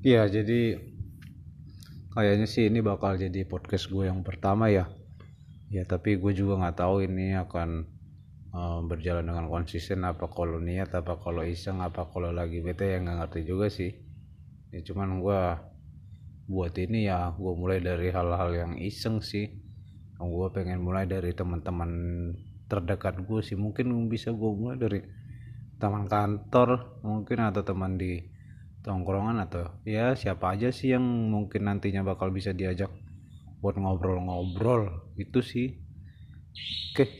Iya, jadi kayaknya sih ini bakal jadi podcast gue yang pertama ya. Ya, tapi gue juga nggak tahu ini akan uh, berjalan dengan konsisten apa kalau niat apa kalau iseng apa kalau lagi bete yang nggak ngerti juga sih. Ya cuman gue buat ini ya gue mulai dari hal-hal yang iseng sih. Gue pengen mulai dari teman-teman terdekat gue sih. Mungkin bisa gue mulai dari teman kantor mungkin atau teman di tongkrongan atau ya siapa aja sih yang mungkin nantinya bakal bisa diajak buat ngobrol-ngobrol. Itu sih. Oke